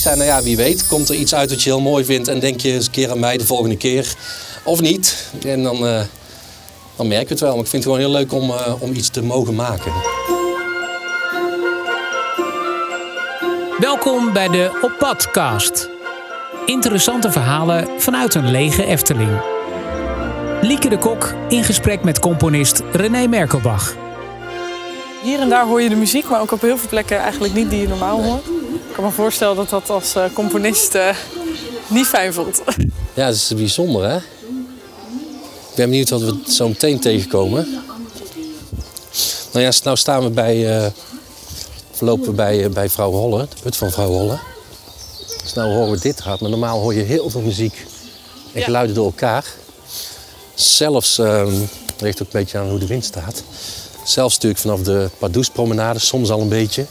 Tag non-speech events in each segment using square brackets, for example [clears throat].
Ik zei, nou ja, wie weet, komt er iets uit wat je heel mooi vindt en denk je eens een keer aan mij de volgende keer. Of niet. En dan, uh, dan merk je het wel. Maar ik vind het gewoon heel leuk om, uh, om iets te mogen maken. Welkom bij de Op Padcast. Interessante verhalen vanuit een lege Efteling. Lieke de Kok in gesprek met componist René Merkelbach. Hier en daar hoor je de muziek, maar ook op heel veel plekken eigenlijk niet die je normaal hoort. Ik kan me voorstellen dat dat als uh, componist uh, niet fijn voelt. [laughs] Ja, dat is bijzonder hè. Ik ben benieuwd wat we zo meteen tegenkomen. Nou ja, nou staan we bij, uh, lopen we bij, bij vrouw Holle, de put van vrouw Holle. Dus nou horen we dit hard, maar normaal hoor je heel veel muziek en geluiden door elkaar. Zelfs, uh, ligt ook een beetje aan hoe de wind staat. Zelfs natuurlijk vanaf de Pardoespromenade, soms al een beetje.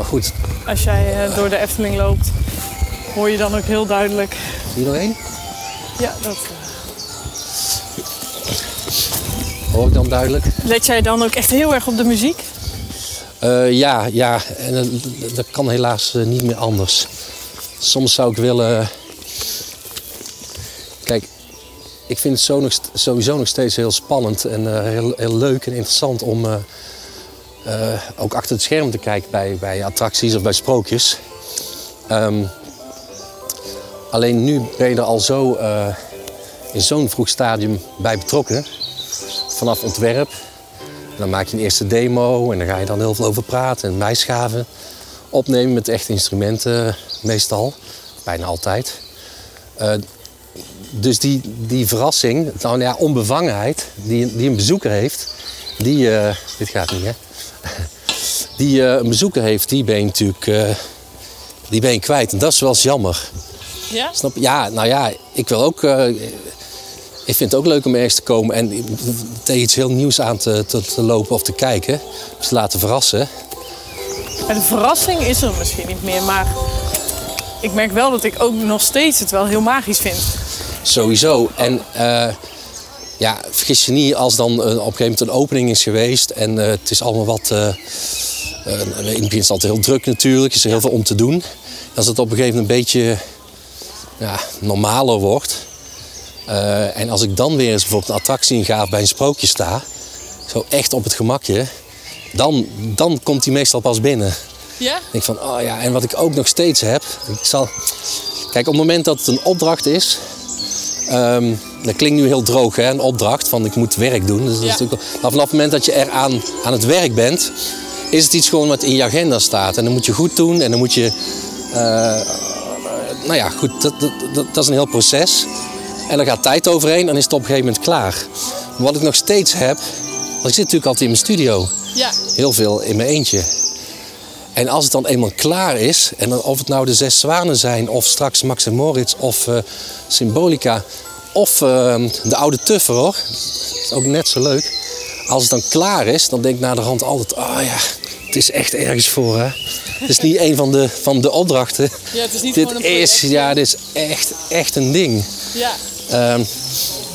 Maar goed. Als jij uh, door de Efteling loopt, hoor je dan ook heel duidelijk. Hier nog één? Ja, dat. Hoor ik dan duidelijk? Let jij dan ook echt heel erg op de muziek? Uh, ja, ja. En uh, dat kan helaas niet meer anders. Soms zou ik willen. Kijk, ik vind het zo nog, sowieso nog steeds heel spannend en heel, heel, leuk en interessant om uh, ook achter het scherm te kijken bij, bij attracties of bij sprookjes. Um, alleen nu ben je er al zo in zo'n vroeg stadium bij betrokken. Vanaf ontwerp. Dan maak je een eerste demo en dan ga je dan heel veel over praten en bijschaven. Opnemen met echte instrumenten meestal, bijna altijd dus die, die verrassing, nou ja, onbevangenheid die, die een bezoeker heeft, die, dit gaat niet hè, die uh, een bezoeker heeft, die ben je natuurlijk uh, die ben je kwijt. En dat is wel eens jammer. Ja? Snap je? Ja, nou ja, ik wil ook, ik vind het ook leuk om ergens te komen en tegen iets heel nieuws aan te, te, te lopen of te kijken. Dus te laten verrassen. En de verrassing is er misschien niet meer, maar ik merk wel dat ik ook nog steeds het wel heel magisch vind. Sowieso. En uh, ja, vergis je niet als dan uh, op een gegeven moment een opening is geweest en het is allemaal wat. In het begin is het altijd heel druk natuurlijk, is er heel veel om te doen. Als het op een gegeven moment een beetje ja, normaler wordt. en als ik dan weer eens bijvoorbeeld een attractie inga bij een sprookje sta, zo echt op het gemakje, dan, dan komt die meestal pas binnen. Ja? Ik denk van, oh ja, en wat ik ook nog steeds heb, ik zal. Kijk, op het moment dat het een opdracht is, Um, dat klinkt nu heel droog, hè? een opdracht van ik moet werk doen. Dus dat ja. is natuurlijk... Maar vanaf het moment dat je eraan aan het werk bent, is het iets gewoon wat in je agenda staat. En dan moet je goed doen en dan moet je. Uh, nou ja, goed, dat, dat, dat, dat, is een heel proces. En dan gaat tijd overheen en is het op een gegeven moment klaar. Maar wat ik nog steeds heb, want ik zit natuurlijk altijd in mijn studio. Ja. Heel veel in mijn eentje. En als het dan eenmaal klaar is, en dan of het nou de Zes Zwanen zijn, of straks Max en Moritz, of uh, Symbolica, of uh, de Oude Tuffer hoor, dat is ook net zo leuk. Als het dan klaar is, dan denk ik naar de hand altijd, oh ja, het is echt ergens voor hè. Het is niet een van de, van de opdrachten. Ja, het is niet dit gewoon een is, ja, dit is echt, echt een ding. Ja. Um,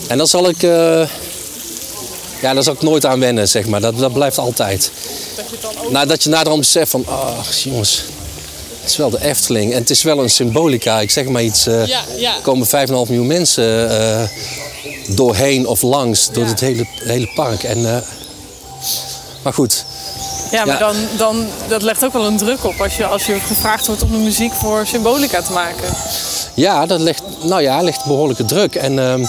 en dan zal ik, uh, ja, daar zal ik nooit aan wennen, zeg maar. Dat, dat blijft altijd. Dat je dan ook... Dat je naderhand beseft van, oh jongens, het is wel de Efteling. En het is wel een symbolica. Ik zeg maar iets, uh, Ja, ja. er komen 5,5 miljoen mensen uh, doorheen of langs, door Ja. het hele, hele park. En, uh, maar goed, Ja, maar. Dan, dan, dat legt ook wel een druk op als je, als je gevraagd wordt om de muziek voor Symbolica te maken. ja, dat legt, nou ja, legt behoorlijke druk. En ehm,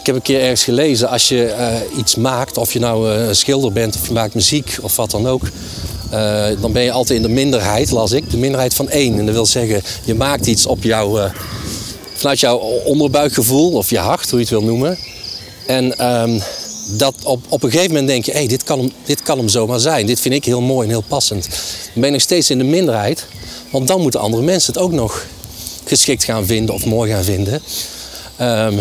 ik heb een keer ergens gelezen, als je eh, iets maakt, of je nou eh, een schilder bent of je maakt muziek of wat dan ook, eh, dan ben je altijd in de minderheid, las ik, de minderheid van één. En dat wil zeggen, je maakt iets op jouw, vanuit jouw onderbuikgevoel of je hart, hoe je het wil noemen. En ehm, dat op, op een gegeven moment denk je, hey, dit, kan hem, dit kan hem zomaar zijn. Dit vind ik heel mooi en heel passend. Dan ben nog steeds in de minderheid, want dan moeten andere mensen het ook nog geschikt gaan vinden of mooi gaan vinden. Ehm,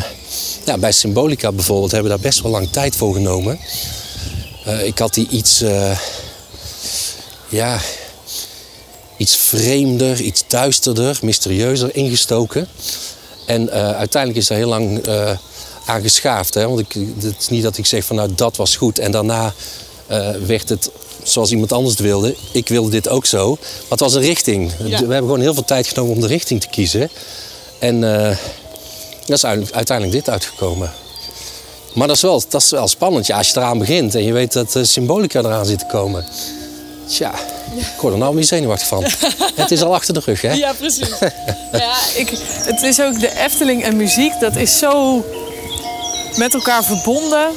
ja, bij Symbolica bijvoorbeeld hebben we daar best wel lang tijd voor genomen. Eh, ik had die iets, eh, ja, iets vreemder, iets duisterder, mysterieuzer ingestoken. En eh, uiteindelijk is daar heel lang aan geschaafd. Hè? Want ik, het is niet dat ik zeg van nou dat was goed en daarna eh, werd het zoals iemand anders het wilde. Ik wilde dit ook zo. Maar het was een richting. Ja. We hebben gewoon heel veel tijd genomen om de richting te kiezen. En eh, dat is uiteindelijk, uiteindelijk dit uitgekomen. Maar dat is, wel, dat is wel spannend. Ja, als je eraan begint en je weet dat de symbolica eraan zit te komen. Tja, ik word er nou weer zenuwachtig van. [laughs] het is al achter de rug, hè? Ja, precies. ja, ik, het is ook de Efteling en muziek, dat is zo met elkaar verbonden.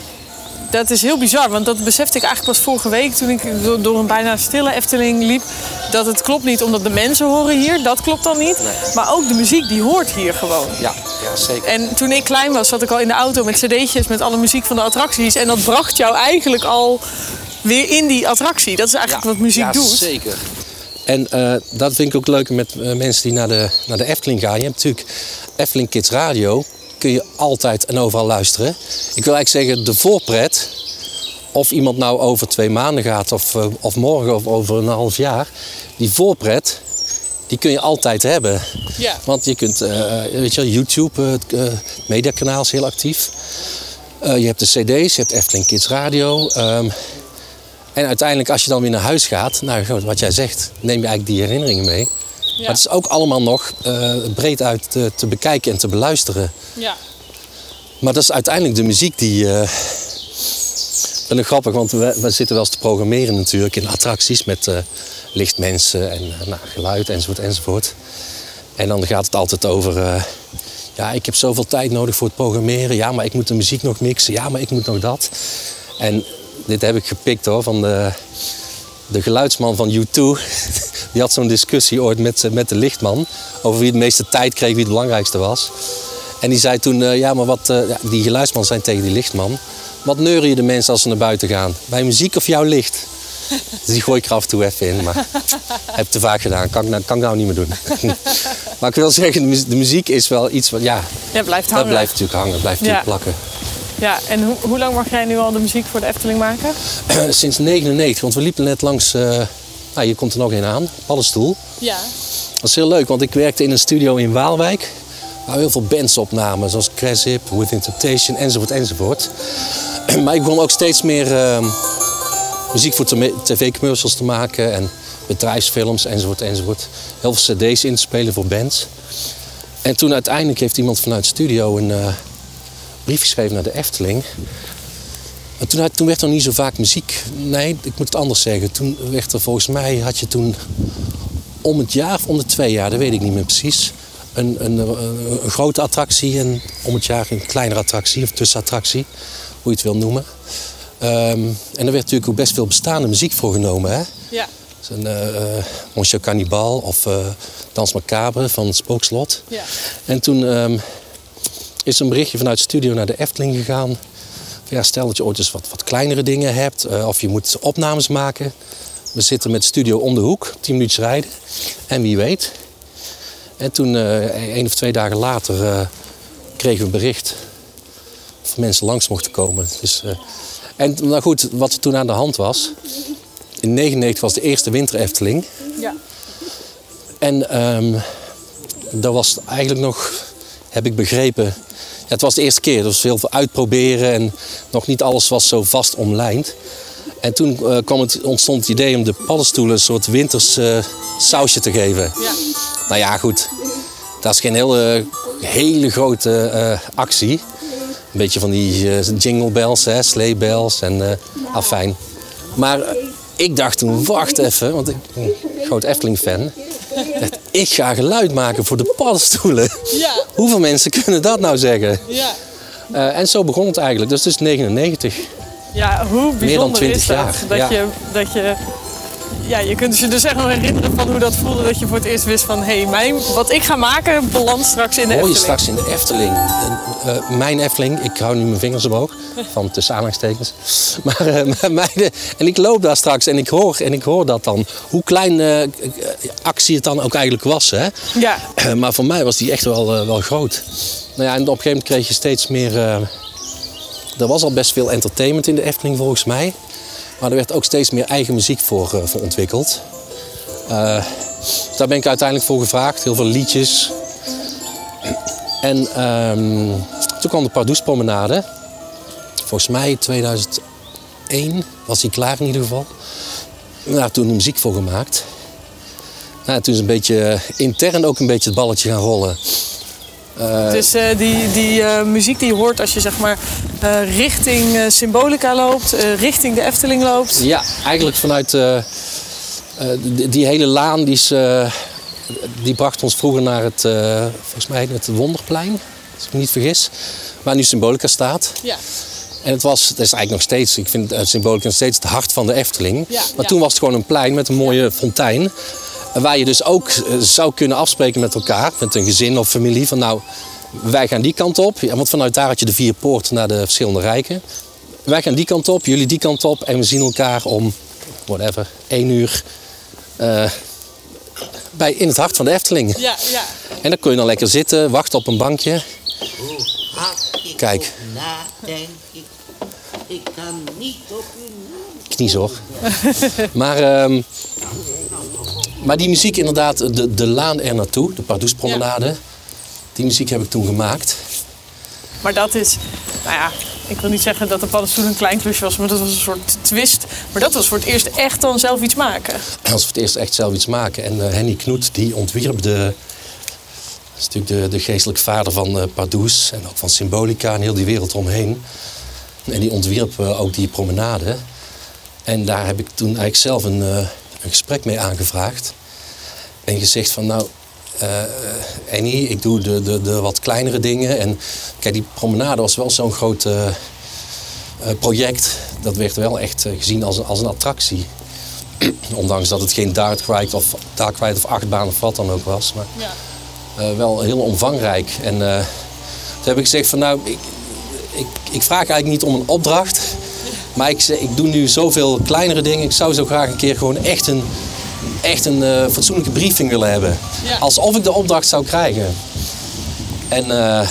Dat is heel bizar, want dat besefte ik eigenlijk pas vorige week toen ik door, een bijna stille Efteling liep. Dat het klopt niet omdat de mensen horen hier, dat klopt dan niet. Maar ook de muziek die hoort hier gewoon. Ja, ja zeker. En toen ik klein was, zat ik al in de auto met cd'tjes met alle muziek van de attracties. En dat bracht jou eigenlijk al weer in die attractie. Dat is eigenlijk wat muziek ja, doet. zeker. En eh, dat vind ik ook leuk met eh, mensen die naar de, naar de Efteling gaan. Je hebt natuurlijk Efteling Kids Radio. Kun je altijd en overal luisteren. Ik wil eigenlijk zeggen, de voorpret. Of iemand nou over twee maanden gaat of, eh, of morgen of over een half jaar. Die voorpret, die kun je altijd hebben. Ja. Want je kunt, eh, weet je YouTube, eh, het eh, mediakanaal is heel actief. Je hebt de cd's, je hebt Efteling Kids Radio. ehm, en uiteindelijk als je dan weer naar huis gaat, nou wat jij zegt, neem je eigenlijk die herinneringen mee. Maar het is ook allemaal nog eh, breed uit te, te bekijken en te beluisteren. Ja. Maar dat is uiteindelijk de muziek die... eh dat is grappig, want we, we zitten wel eens te programmeren natuurlijk in attracties met eh, lichtmensen en nou, geluid enzovoort enzovoort. En dan gaat het altijd over, ja ik heb zoveel tijd nodig voor het programmeren. Ja, maar ik moet de muziek nog mixen. Ja, maar ik moet nog dat. En dit heb ik gepikt hoor, van de, de geluidsman van U2. [laughs] Die had zo'n discussie ooit met, eh, met de lichtman over wie de meeste tijd kreeg, wie het belangrijkste was. En die zei toen, eh, ja, maar wat, eh, die geluidsman zei tegen die lichtman... Wat neuren je de mensen als ze naar buiten gaan? Bij muziek of jouw licht? [laughs] Dus die gooi ik er af en toe even in, maar [laughs] heb te vaak gedaan. Kan ik, nou- kan ik nou niet meer doen. [laughs] maar ik wil zeggen, de mu- de muziek is wel iets wat, ja, Ja, blijft dat hangen. blijft natuurlijk hangen, blijft natuurlijk Ja. plakken. Ja, en hoe, hoe lang mag jij nu al de muziek voor de Efteling maken? [clears throat] Sinds 99, want we liepen net langs, nou hier komt er nog een aan, Paddenstoel. Ja. Dat is heel leuk, want ik werkte in een studio in Waalwijk. Waar heel veel bands opnamen, zoals Crasip, Within Temptation, enzovoort, enzovoort. [clears throat] Maar ik begon ook steeds meer eh, muziek voor tv-commercials te maken en bedrijfsfilms, enzovoort, enzovoort. Heel veel cd's in te spelen voor bands. En toen uiteindelijk heeft iemand vanuit de studio een eh, brief geschreven naar de Efteling. Maar toen, werd er niet zo vaak muziek. Nee, ik moet het anders zeggen. Toen werd er volgens mij, had je toen om het jaar of om de twee jaar, dat weet ik niet meer precies. Een, een, een, een grote attractie en om het jaar een kleinere attractie of tussenattractie, hoe je het wil noemen. Ehm, en er werd natuurlijk ook best veel bestaande muziek voor genomen. Hè? Ja. Zo'n eh eh, Monsieur Cannibal of eh Dans Macabre van Spookslot. Ja. En toen ehm, is een berichtje vanuit de studio naar de Efteling gegaan. Ja, stel dat je ooit eens wat, wat kleinere dingen hebt eh, of je moet opnames maken. We zitten met studio om de hoek, 10 minuutjes rijden. En wie weet. En toen, eh één of twee dagen later, eh, kregen we een bericht of mensen langs mochten komen. Dus, en nou goed, wat er toen aan de hand was. In 1999 was de eerste winter Efteling. Ja. En ehm dat was eigenlijk nog, heb ik begrepen, ja, het was de eerste keer. Er was heel veel uitproberen en nog niet alles was zo vast omlijnd. En toen eh, kwam het, ontstond het idee om de paddenstoelen een soort winters eh, sausje te geven. Ja. Nou ja, goed. Dat is geen hele, hele grote eh, actie. Een beetje van die jingle bells, hè, sleigh bells en afijn. Maar ik dacht toen, wacht even, want ik ben een groot Efteling-fan. Ik ga geluid maken voor de paddenstoelen. Ja. [laughs] Hoeveel mensen kunnen dat nou zeggen? Ja. Eh, en zo begon het eigenlijk. Dus het is 99. Ja, hoe bijzonder Meer dan 20 is dat? jaar, Dat, ja. je, dat je... Ja, je kunt je dus echt nog herinneren van hoe dat voelde dat je voor het eerst wist van... hé, hey, mijn, wat ik ga maken belandt straks in de Hoor je Efteling. straks in de Efteling. Eh, eh, mijn Efteling, ik hou nu mijn vingers omhoog, van tussen aanhalingstekens. [laughs] Maar, eh, [laughs] maar mijn- en ik loop daar straks en ik hoor, en ik hoor dat dan. Hoe klein eh, eh, actie het dan ook eigenlijk was. Hè? Ja. Maar voor mij was die echt wel, eh, wel groot. Nou ja, en op een gegeven moment kreeg je steeds meer... eh, er was al best veel entertainment in de Efteling volgens mij. Maar er werd ook steeds meer eigen muziek voor, eh, voor ontwikkeld. Eh, daar ben ik uiteindelijk voor gevraagd. Heel veel liedjes. En ehm, toen kwam de Pardoespromenade. Volgens mij 2001 2001 was hij klaar in ieder geval. Daar toen muziek voor gemaakt. Nou, toen is een beetje eh, intern ook een beetje het balletje gaan rollen. Dus uh, die, die uh, muziek die je hoort als je zeg maar richting Symbolica loopt, richting de Efteling loopt. Ja, eigenlijk vanuit die, die, hele laan die, is, die bracht ons vroeger naar het, volgens mij het Wonderplein, als ik me niet vergis. Waar nu Symbolica staat. Ja. En het was, het is eigenlijk nog steeds, ik vind het Symbolica nog steeds het hart van de Efteling. Ja, maar ja. toen was het gewoon een plein met een mooie fontein. Waar je dus ook zou kunnen afspreken met elkaar, met een gezin of familie. Van nou, wij gaan die kant op. Want vanuit daar had je de vier poorten naar de verschillende rijken. Wij gaan die kant op, jullie die kant op. En we zien elkaar om, whatever, één uur uh, bij, in het hart van de Efteling. Ja, ja. En dan kun je dan lekker zitten, wachten op een bankje. Kijk. Nadenk ik, ik kan niet op u Knies hoor. maar, um, maar die muziek inderdaad, de, de laan er naartoe, de Pardoespromenade. Ja. Die muziek heb ik toen gemaakt. Maar dat is, nou ja, ik wil niet zeggen dat de paddenstoel een klein klusje was, maar dat was een soort twist. Maar dat was voor het eerst echt dan zelf iets maken. Dat was voor het eerst echt zelf iets maken. En uh, Henny Knoet, die ontwierp de, dat is natuurlijk de, de geestelijk vader van uh, Pardoes en ook van Symbolica en heel die wereld omheen. En die ontwierp uh, ook die promenade. En daar heb ik toen eigenlijk zelf een, uh, een gesprek mee aangevraagd. En gezegd van nou, uh, Annie, ik doe de, de, de wat kleinere dingen. En kijk, die promenade was wel zo'n groot uh, project. Dat werd wel echt gezien als een, als een attractie. [clears throat] Ondanks dat het geen dark ride of, dark ride of achtbaan of wat dan ook was. Maar ja. wel heel omvangrijk. En toen heb ik gezegd van nou, ik, ik, ik vraag eigenlijk niet om een opdracht. Maar ik, ik doe nu zoveel kleinere dingen. Ik zou zo graag een keer gewoon echt een, echt een uh, fatsoenlijke briefing willen hebben. Ja. Alsof ik de opdracht zou krijgen. En uh,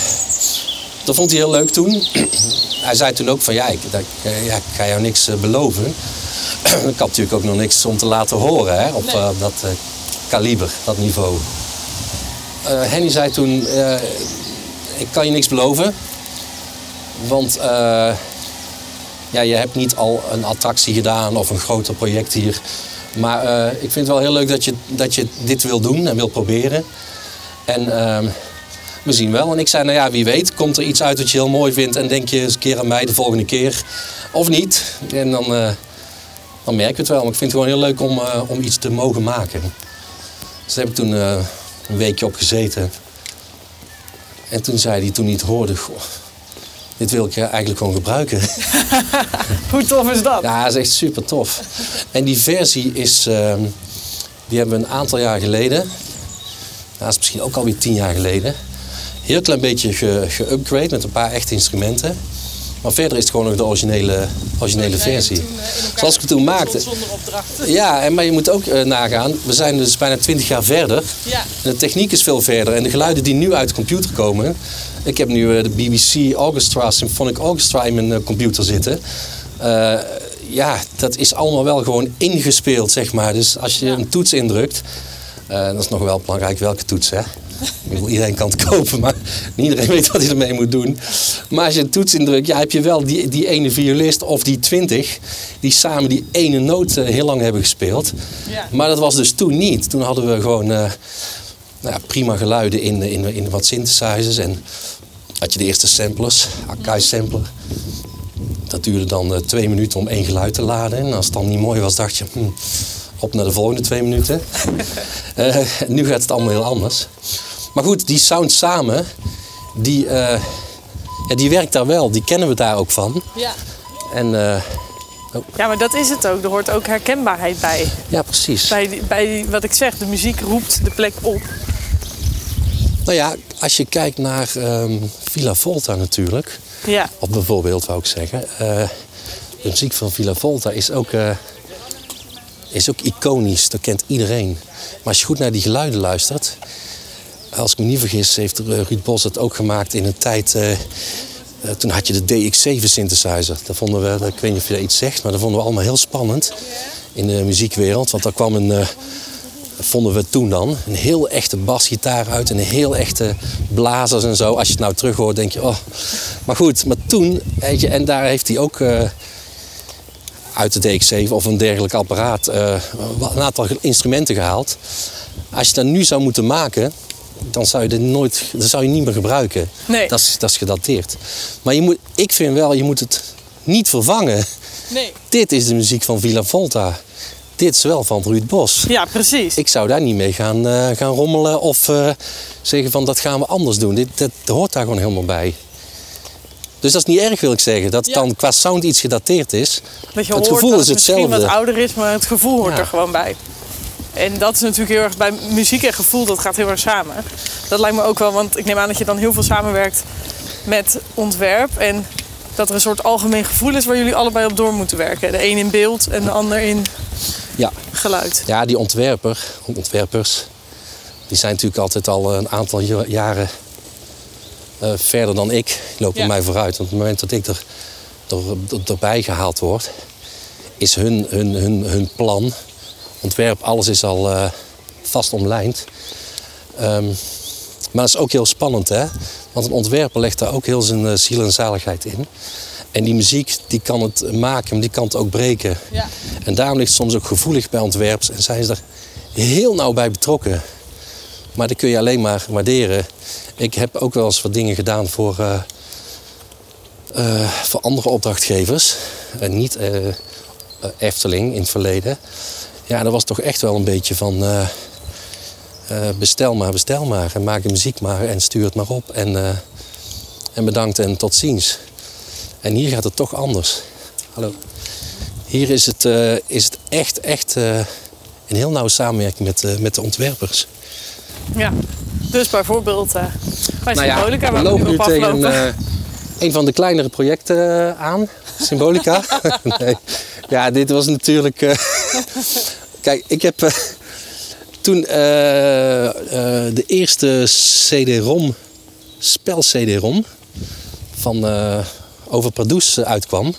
dat vond hij heel leuk toen. [clears throat] hij zei toen ook van ja, ik, dat, ja, ik ga jou niks uh, beloven. [clears throat] ik had natuurlijk ook nog niks om te laten horen hè, op Nee. dat kaliber, dat niveau. Henny zei toen, ik kan je niks beloven. Want ja, je hebt niet al een attractie gedaan of een groter project hier. Maar uh, ik vind het wel heel leuk dat je, dat je dit wil doen en wil proberen. En uh, we zien wel. En ik zei, nou ja, wie weet, komt er iets uit wat je heel mooi vindt en denk je eens een keer aan mij de volgende keer. Of niet. En dan, uh, dan merk je het wel. Maar ik vind het gewoon heel leuk om, uh, om iets te mogen maken. Dus daar heb ik toen een weekje op gezeten. En toen zei hij, toen hij het hoorde, goh, dit wil ik eigenlijk gewoon gebruiken. [laughs] Hoe tof is dat? Ja, dat is echt super tof. En die versie is, uh, die hebben we een aantal jaar geleden, dat is misschien ook alweer tien jaar geleden, heel klein beetje geüpgrade ge met een paar echte instrumenten. Maar verder is het gewoon nog de originele, originele versie. Zoals ik het toen maakte. Zonder opdracht. Ja, en, maar je moet ook uh, nagaan, we zijn dus bijna twintig jaar verder. Ja. En de techniek is veel verder. En de geluiden die nu uit de computer komen. Ik heb nu uh, de BBC Orchestra, Symphonic Orchestra in mijn uh, computer zitten. Ja, dat is allemaal wel gewoon ingespeeld, zeg maar. Dus als je Ja. een toets indrukt, dat is nog wel belangrijk welke toets, hè. Iedereen kan het [laughs] kopen, maar niet iedereen weet wat hij ermee moet doen. Maar als je een toets indrukt, ja, heb je wel die, die ene violist of die twintig... die samen die ene noot uh, heel lang hebben gespeeld. Ja. Maar dat was dus toen niet. Toen hadden we gewoon uh, nou ja, prima geluiden in, in, in wat synthesizers. En had je de eerste samplers, Akai sampler. Dat duurde dan uh, twee minuten om één geluid te laden. En als het dan niet mooi was, dacht je... Hm, op naar de volgende twee minuten. uh, [laughs] nu gaat het allemaal heel anders. Maar goed, die sound samen, die, uh, ja, die werkt daar wel. Die kennen we daar ook van. Ja. En uh, ja, maar dat is het ook. Er hoort ook herkenbaarheid bij. ja, precies. Bij, bij wat ik zeg, de muziek roept de plek op. Nou ja, als je kijkt naar ehm, Villa Volta natuurlijk. Ja. Of bijvoorbeeld, wou ik zeggen. eh, de muziek van Villa Volta is ook, eh, is ook iconisch. Dat kent iedereen. Maar als je goed naar die geluiden luistert... Als ik me niet vergis, heeft eh, Ruud Bos het ook gemaakt in een tijd... eh, eh, toen had je de DX7 synthesizer. Dat vonden we, ik weet niet of je dat iets zegt, maar dat vonden we allemaal heel spannend in de muziekwereld. Want daar kwam een, vonden we toen dan, een heel echte basgitaar uit en een heel echte blazers en zo. Als je het nou terug hoort, denk je, oh. Maar goed, maar toen, weet je, en daar heeft hij ook, uit de DX7 of een dergelijk apparaat eh, een aantal instrumenten gehaald. Als je dat nu zou moeten maken, dan zou je dit nooit, dat zou je niet meer gebruiken. Nee. Dat, is, dat is gedateerd. Maar je moet, ik vind wel, je moet het niet vervangen. Nee. Dit is de muziek van Villa Volta. Dit is wel van Ruud Bos. Ja, precies. Ik zou daar niet mee gaan, eh, gaan rommelen of eh, zeggen van dat gaan we anders doen. Dit, dat hoort daar gewoon helemaal bij. Dus dat is niet erg, wil ik zeggen. Dat het Ja. dan qua sound iets gedateerd is. Dat je het gevoel dat is het misschien hetzelfde. wat ouder is, maar het gevoel hoort Ja. er gewoon bij. En dat is natuurlijk heel erg bij muziek en gevoel, dat gaat heel erg samen. Dat lijkt me ook wel, want ik neem aan dat je dan heel veel samenwerkt met ontwerp. En dat er een soort algemeen gevoel is waar jullie allebei op door moeten werken. De een in beeld en de ander in Ja, geluid. ja die ontwerper, ontwerpers, die zijn natuurlijk altijd al een aantal ja- jaren eh, verder dan ik. Die lopen Ja. mij vooruit. Want op het moment dat ik er, er, er- erbij gehaald word, is hun, hun, hun, hun plan, ontwerp, alles is al eh, vast omlijnd. Ehm, maar dat is ook heel spannend, hè? Want een ontwerper legt daar ook heel zijn eh, ziel en zaligheid in. En die muziek, die kan het maken, maar die kan het ook breken. Ja. En daarom ligt het soms ook gevoelig bij ontwerpers en zijn ze er heel nauw bij betrokken. Maar dat kun je alleen maar waarderen. Ik heb ook wel eens wat dingen gedaan voor, eh, eh, voor andere opdrachtgevers. Niet eh, Efteling in het verleden. Ja, dat was toch echt wel een beetje van... bestel maar, bestel maar. En maak de muziek maar en stuur het maar op. En, en bedankt en tot ziens. En hier gaat het toch anders. Hallo. Hier is het, is het echt, echt een heel nauwe samenwerking met, met de ontwerpers. Ja. Dus bijvoorbeeld bij Nou ja, Symbolica, we waar we lopen nu nu op tegen een, eh, een van de kleinere projecten eh, aan. Symbolica. [laughs] nee. Ja, dit was natuurlijk... [laughs] Kijk, ik heb toen de eerste CD-ROM, spel-CD-ROM, van over Pardoes uitkwam,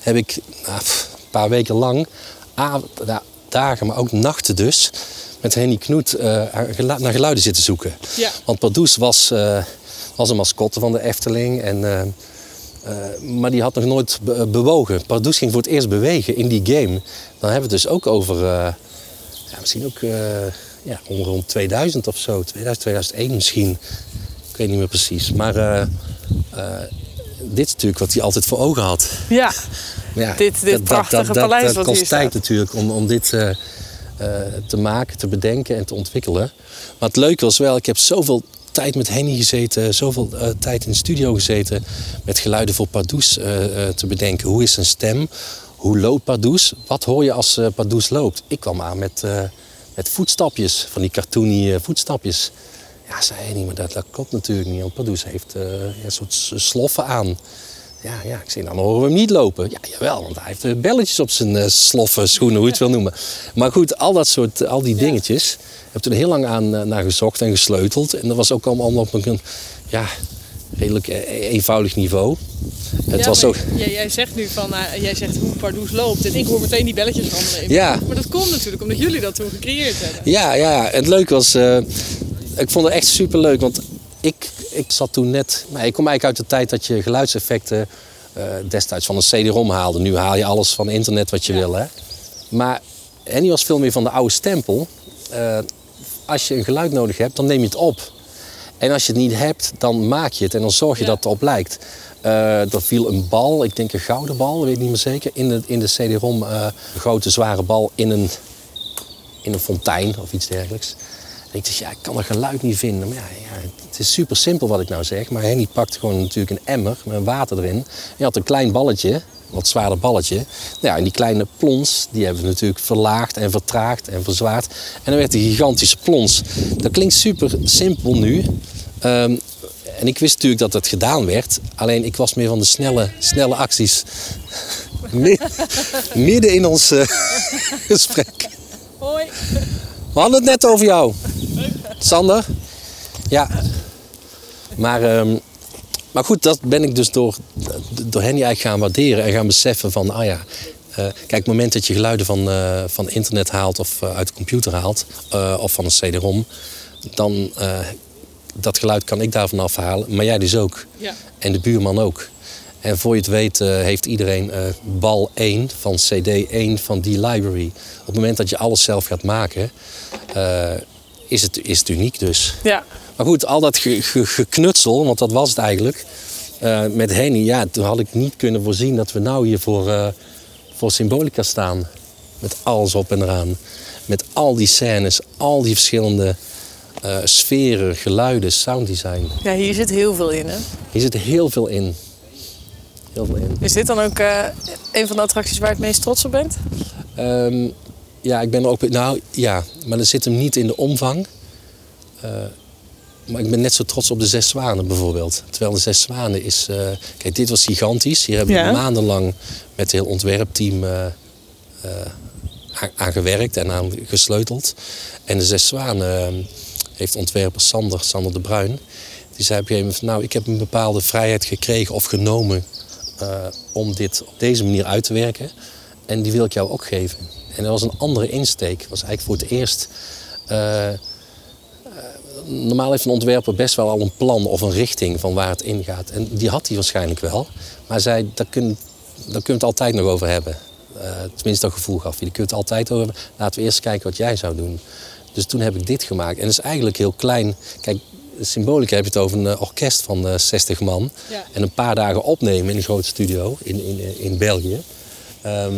heb ik nou, een paar weken lang, dagen, maar ook nachten dus, met Henny Knoet gelu- naar geluiden zitten zoeken. Ja. Want Pardoes was, eh, was een mascotte van de Efteling. En, eh, maar die had nog nooit be- bewogen. Pardoes ging voor het eerst bewegen in die game. Dan hebben we het dus ook over, ja, misschien ook ja, om rond 2000 of zo. 2000, 2001 misschien. Ik weet niet meer precies. Maar dit is natuurlijk wat hij altijd voor ogen had. Ja, ja, Dit- dit prachtige paleis dat wat kost tijd natuurlijk om, om dit te maken, te bedenken en te ontwikkelen. Maar het leuke was wel, ik heb zoveel tijd met Henny gezeten, zoveel eh, tijd in de studio gezeten met geluiden voor Pardoes eh, eh, te bedenken. Hoe is zijn stem? Hoe loopt Pardoes? Wat hoor je als Pardoes loopt? Ik kwam aan met, eh, met voetstapjes, van die cartoony eh, voetstapjes. Ja, zei Henny, maar dat, dat klopt natuurlijk niet, want Pardoes heeft eh, een soort sloffen aan. Ja, ja, ik zei, dan horen we hem niet lopen. Ja, jawel, want hij heeft eh, belletjes op zijn eh, sloffen, schoenen, hoe je het wil noemen. Maar goed, al dat soort, al die dingetjes. Ik heb toen heel lang aan, eh, naar gezocht en gesleuteld. En dat was ook allemaal op een ja, redelijk eh, eenvoudig niveau. Het was ook... jij, jij zegt nu van, jij zegt hoe Pardoes loopt. En ik hoor meteen die belletjes me. Ja. Maar dat komt natuurlijk omdat jullie dat toen gecreëerd hebben. Ja, ja, het leuke was, ik vond het echt super leuk, want ik, ik zat toen net, nou, ik kom eigenlijk uit de tijd dat je geluidseffecten eh, destijds van een CD-ROM haalde. Nu haal je alles van internet wat je wil, hè. Maar Henny was veel meer van de oude stempel. Eh, als je een geluid nodig hebt, dan neem je het op. En als je het niet hebt, dan maak je het en dan zorg je Ja. dat het erop lijkt. Eh er viel een bal, ik denk een gouden bal, weet ik niet meer zeker, in de, in de CD-ROM. een grote zware bal in een, in een fontein of iets dergelijks. En ik dacht, ja, ik kan er geluid niet vinden. Maar ja, ja, het is super simpel wat ik nou zeg. Maar Henny pakt gewoon natuurlijk een emmer met water erin. Hij had een klein balletje, wat zwaarder balletje. Nou ja, en die kleine plons, die hebben we natuurlijk verlaagd en vertraagd en verzwaard. En dan werd een gigantische plons. Dat klinkt super simpel nu. Ehm, en ik wist natuurlijk dat dat gedaan werd. Alleen ik was meer van de snelle, snelle acties. [laughs] Mid- Midden in ons eh, [laughs] gesprek. Hoi. We hadden het net over jou. Sander? Ja. Maar, ehm, maar goed, dat ben ik dus door, door Henny eigenlijk gaan waarderen en gaan beseffen van, ah ja, eh, kijk, het moment dat je geluiden van, eh, van internet haalt of eh, uit de computer haalt, of van een CD-ROM, dan dat geluid kan ik daarvan afhalen, maar jij dus ook. Ja. En de buurman ook. En voor je het weet heeft iedereen bal 1 van CD 1 van die library. Op het moment dat je alles zelf gaat maken, is, het, is het uniek dus. Ja. Maar goed, al dat ge- ge- geknutsel, want dat was het eigenlijk, eh, met Henny, ja, toen had ik niet kunnen voorzien dat we nou hier voor, eh, voor Symbolica staan. Met alles op en eraan. Met al die scènes, al die verschillende eh, sferen, geluiden, sounddesign. ja, hier zit heel veel in, hè? Hier zit heel veel in. Heel veel in. Is dit dan ook een van de attracties waar je het meest trots op bent? Ehm, ja, ik ben er ook. Nou ja, maar dat zit hem niet in de omvang. Eh, maar ik ben net zo trots op de Zes Zwanen bijvoorbeeld. Terwijl de Zes Zwanen is. eh, kijk, dit was gigantisch. Hier hebben we Ja. maandenlang met het heel ontwerpteam eh, aan, gewerkt en aan gesleuteld. En de Zes Zwanen eh, heeft ontwerper Sander, Sander de Bruin. Die zei op een gegeven moment: Nou, ik heb een bepaalde vrijheid gekregen of genomen. om dit op deze manier uit te werken. En die wil ik jou ook geven. En dat was een andere insteek. Dat was eigenlijk voor het eerst. eh, eh, normaal heeft een ontwerper best wel al een plan of een richting van waar het in gaat. En die had hij waarschijnlijk wel. Maar zei, daar kun, daar kun je het altijd nog over hebben. Eh, tenminste, dat gevoel gaf hij. Daar kun je het altijd over hebben. Laten we eerst kijken wat jij zou doen. Dus toen heb ik dit gemaakt. En dat is eigenlijk heel klein. Kijk, symbolisch heb je het over een orkest van eh, 60 man. Ja. En een paar dagen opnemen in een grote studio in, in, in België. Ehm,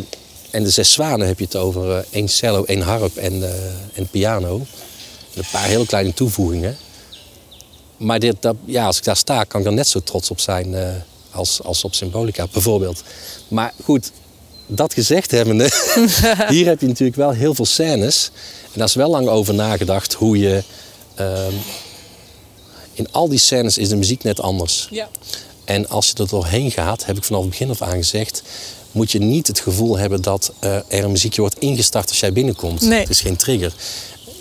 en de Zes Zwanen heb je het over eh, één cello, één harp en, eh, en piano. En een paar hele kleine toevoegingen. Maar dit, dat, ja, als ik daar sta, kan ik er net zo trots op zijn eh, als, als op Symbolica bijvoorbeeld. Maar goed, dat gezegd hebbende, [laughs] hier heb je natuurlijk wel heel veel scènes. En daar is wel lang over nagedacht hoe je... ehm, in al die scènes is de muziek net anders. Ja. En als je er doorheen gaat, heb ik vanaf het begin af aan gezegd... moet je niet het gevoel hebben dat eh, er een muziekje wordt ingestart als jij binnenkomt. Nee. Het is geen trigger.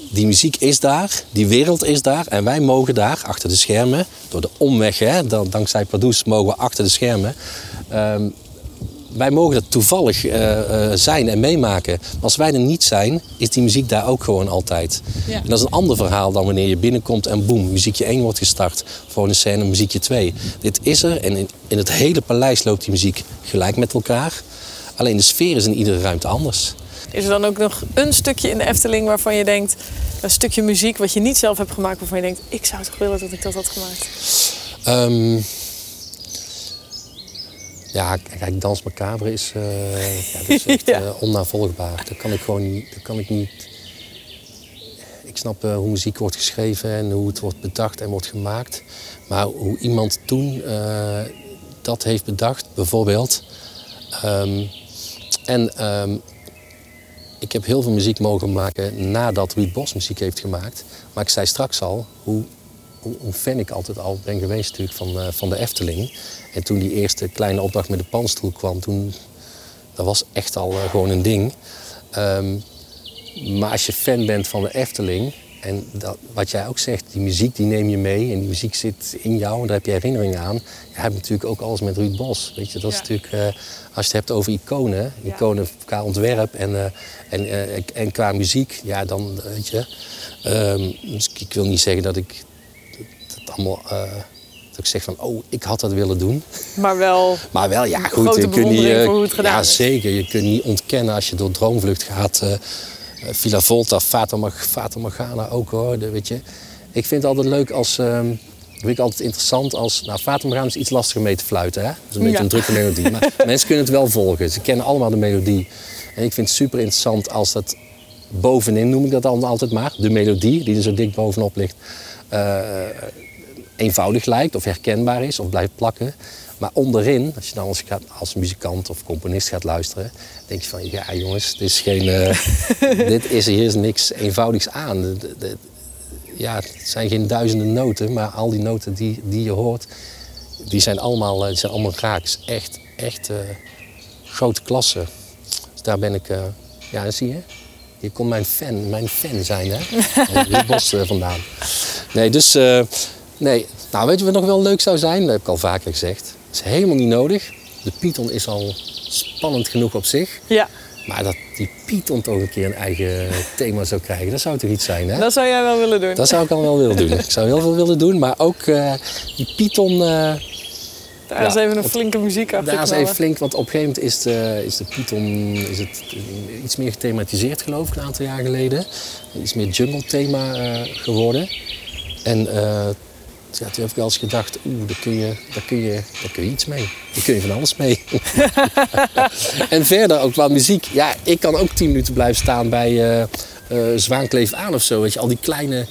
Die muziek is daar, die wereld is daar... en wij mogen daar, achter de schermen... door de omweg, hè, dan, dankzij Pardoes, mogen we achter de schermen... ehm, wij mogen dat toevallig eh, eh, zijn en meemaken. Maar als wij er niet zijn, is die muziek daar ook gewoon altijd. Ja. En dat is een ander verhaal dan wanneer je binnenkomt en boem, muziekje 1 wordt gestart. Voor een scène muziekje 2. Dit is er en in, in het hele paleis loopt die muziek gelijk met elkaar. Alleen de sfeer is in iedere ruimte anders. Is er dan ook nog een stukje in de Efteling waarvan je denkt... een stukje muziek wat je niet zelf hebt gemaakt... waarvan je denkt, ik zou toch willen dat ik dat had gemaakt? Ehm, ja, kijk, Dans Macabre is, eh, ja, dat is echt [laughs] Ja. eh, onnavolgbaar. Dat kan ik gewoon dat kan ik niet... Ik snap eh, hoe muziek wordt geschreven en hoe het wordt bedacht en wordt gemaakt. Maar hoe iemand toen dat heeft bedacht, bijvoorbeeld... ehm, en ehm, ik heb heel veel muziek mogen maken nadat Ruud Bos muziek heeft gemaakt. Maar ik zei straks al hoe, hoe, hoe fan ik altijd al ben geweest natuurlijk van, van de Efteling. En toen die eerste kleine opdracht met de panstoel kwam, toen, dat was echt al eh, gewoon een ding. Ehm, maar als je fan bent van de Efteling, en dat, wat jij ook zegt, die muziek die neem je mee en die muziek zit in jou en daar heb je herinneringen aan. Je hebt natuurlijk ook alles met Ruud Bos. Weet je, dat is natuurlijk, eh, als je het hebt over iconen, Ja. iconen qua ontwerp en, eh, en, en qua muziek, ja dan weet je. ehm, dus ik, wil niet zeggen dat ik dat allemaal, ik zeg van, oh, ik had dat willen doen. Maar wel... [laughs] Maar wel, ja, goed. Je kunt niet, hoe het gedaan ja, is. zeker. Je kunt niet ontkennen als je door Droomvlucht gaat. eh, Villa Volta, Fata, Mag Fata Morgana ook hoor. De, weet je. Ik vind het altijd leuk als. ehm, vind ik altijd interessant als. Nou, Fata Morgana is iets lastiger mee te fluiten. Hè? Dat is een beetje Ja. een drukke melodie. Maar [laughs] mensen kunnen het wel volgen. Ze kennen allemaal de melodie. En ik vind het super interessant als dat bovenin, noem ik dat dan altijd maar. De melodie die er zo dik bovenop ligt. eh, eenvoudig lijkt of herkenbaar is of blijft plakken. Maar onderin, als je dan als, als muzikant of componist gaat luisteren, denk je van ja jongens, dit is geen, eh, [laughs] dit is, hier is niks eenvoudigs aan. De- de- de- ja, het zijn geen duizenden noten, maar al die noten die, die je hoort, die zijn allemaal, eh, die zijn allemaal raak. Het is echt, echt eh, grote klasse. Dus daar ben ik, eh, ja zie je. Hier komt mijn fan, mijn fan zijn, hè? [laughs] Bos vandaan. Nee, dus, nee. Nou, weet je wat nog wel leuk zou zijn? Dat heb ik al vaker gezegd. Dat is helemaal niet nodig. De Python is al spannend genoeg op zich. Ja, Maar dat die Python toch een keer een eigen thema zou krijgen, dat zou toch iets zijn, hè? dat zou jij wel willen doen. Dat zou ik al wel willen doen. Ik zou heel veel willen doen, maar ook eh, die Python, eh, Daar is Ja, even een flinke muziek achter Daar is even flink, want op een gegeven moment is de, is de Python is het iets meer gethematiseerd, geloof ik, een aantal jaar geleden. Iets meer jungle-thema eh, geworden. En ja, toen heb ik wel eens gedacht, oeh, daar kun, je, daar, kun je, daar kun je iets mee. Daar kun je van alles mee. [laughs] en verder ook qua muziek. Ja, ik kan ook tien minuten blijven staan bij eh eh Zwaankleef aan of zo. Weet je, al die kleine...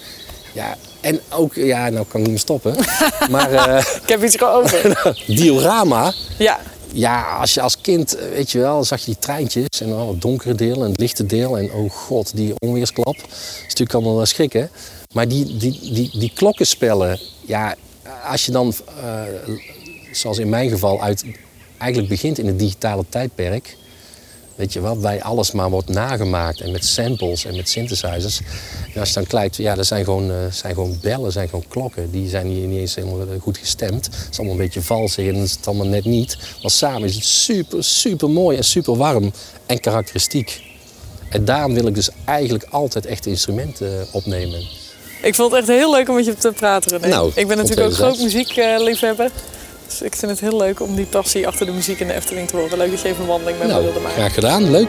Ja, en ook, ja, nou kan ik niet meer stoppen. [laughs] maar eh Ik heb iets over. [laughs] diorama, ja, ja, als je als kind, weet je wel, zag je die treintjes en dan het donkere deel en het lichte deel. En oh god, die onweersklap. Dat is natuurlijk allemaal wel schrikken. Maar die, die, die, die klokkenspellen, ja, als je dan, eh, zoals in mijn geval, uit, eigenlijk begint in het digitale tijdperk. Weet je wel, waarbij alles maar wordt nagemaakt en met samples en met synthesizers. En als je dan kijkt, ja, dat zijn gewoon, eh, zijn gewoon bellen, zijn gewoon klokken. Die zijn hier niet eens helemaal eh, goed gestemd. Het is allemaal een beetje vals en is het allemaal net niet. Maar samen is het super, super mooi en super warm en karakteristiek. En daarom wil ik dus eigenlijk altijd echte instrumenten opnemen. Ik vond het echt heel leuk om met je te praten, René. Nou, ik ben natuurlijk ook groot muziekliefhebber. Dus ik vind het heel leuk om die passie achter de muziek in de Efteling te horen. Leuk dat je even een wandeling met me Nou, wilde maken. graag gedaan, leuk.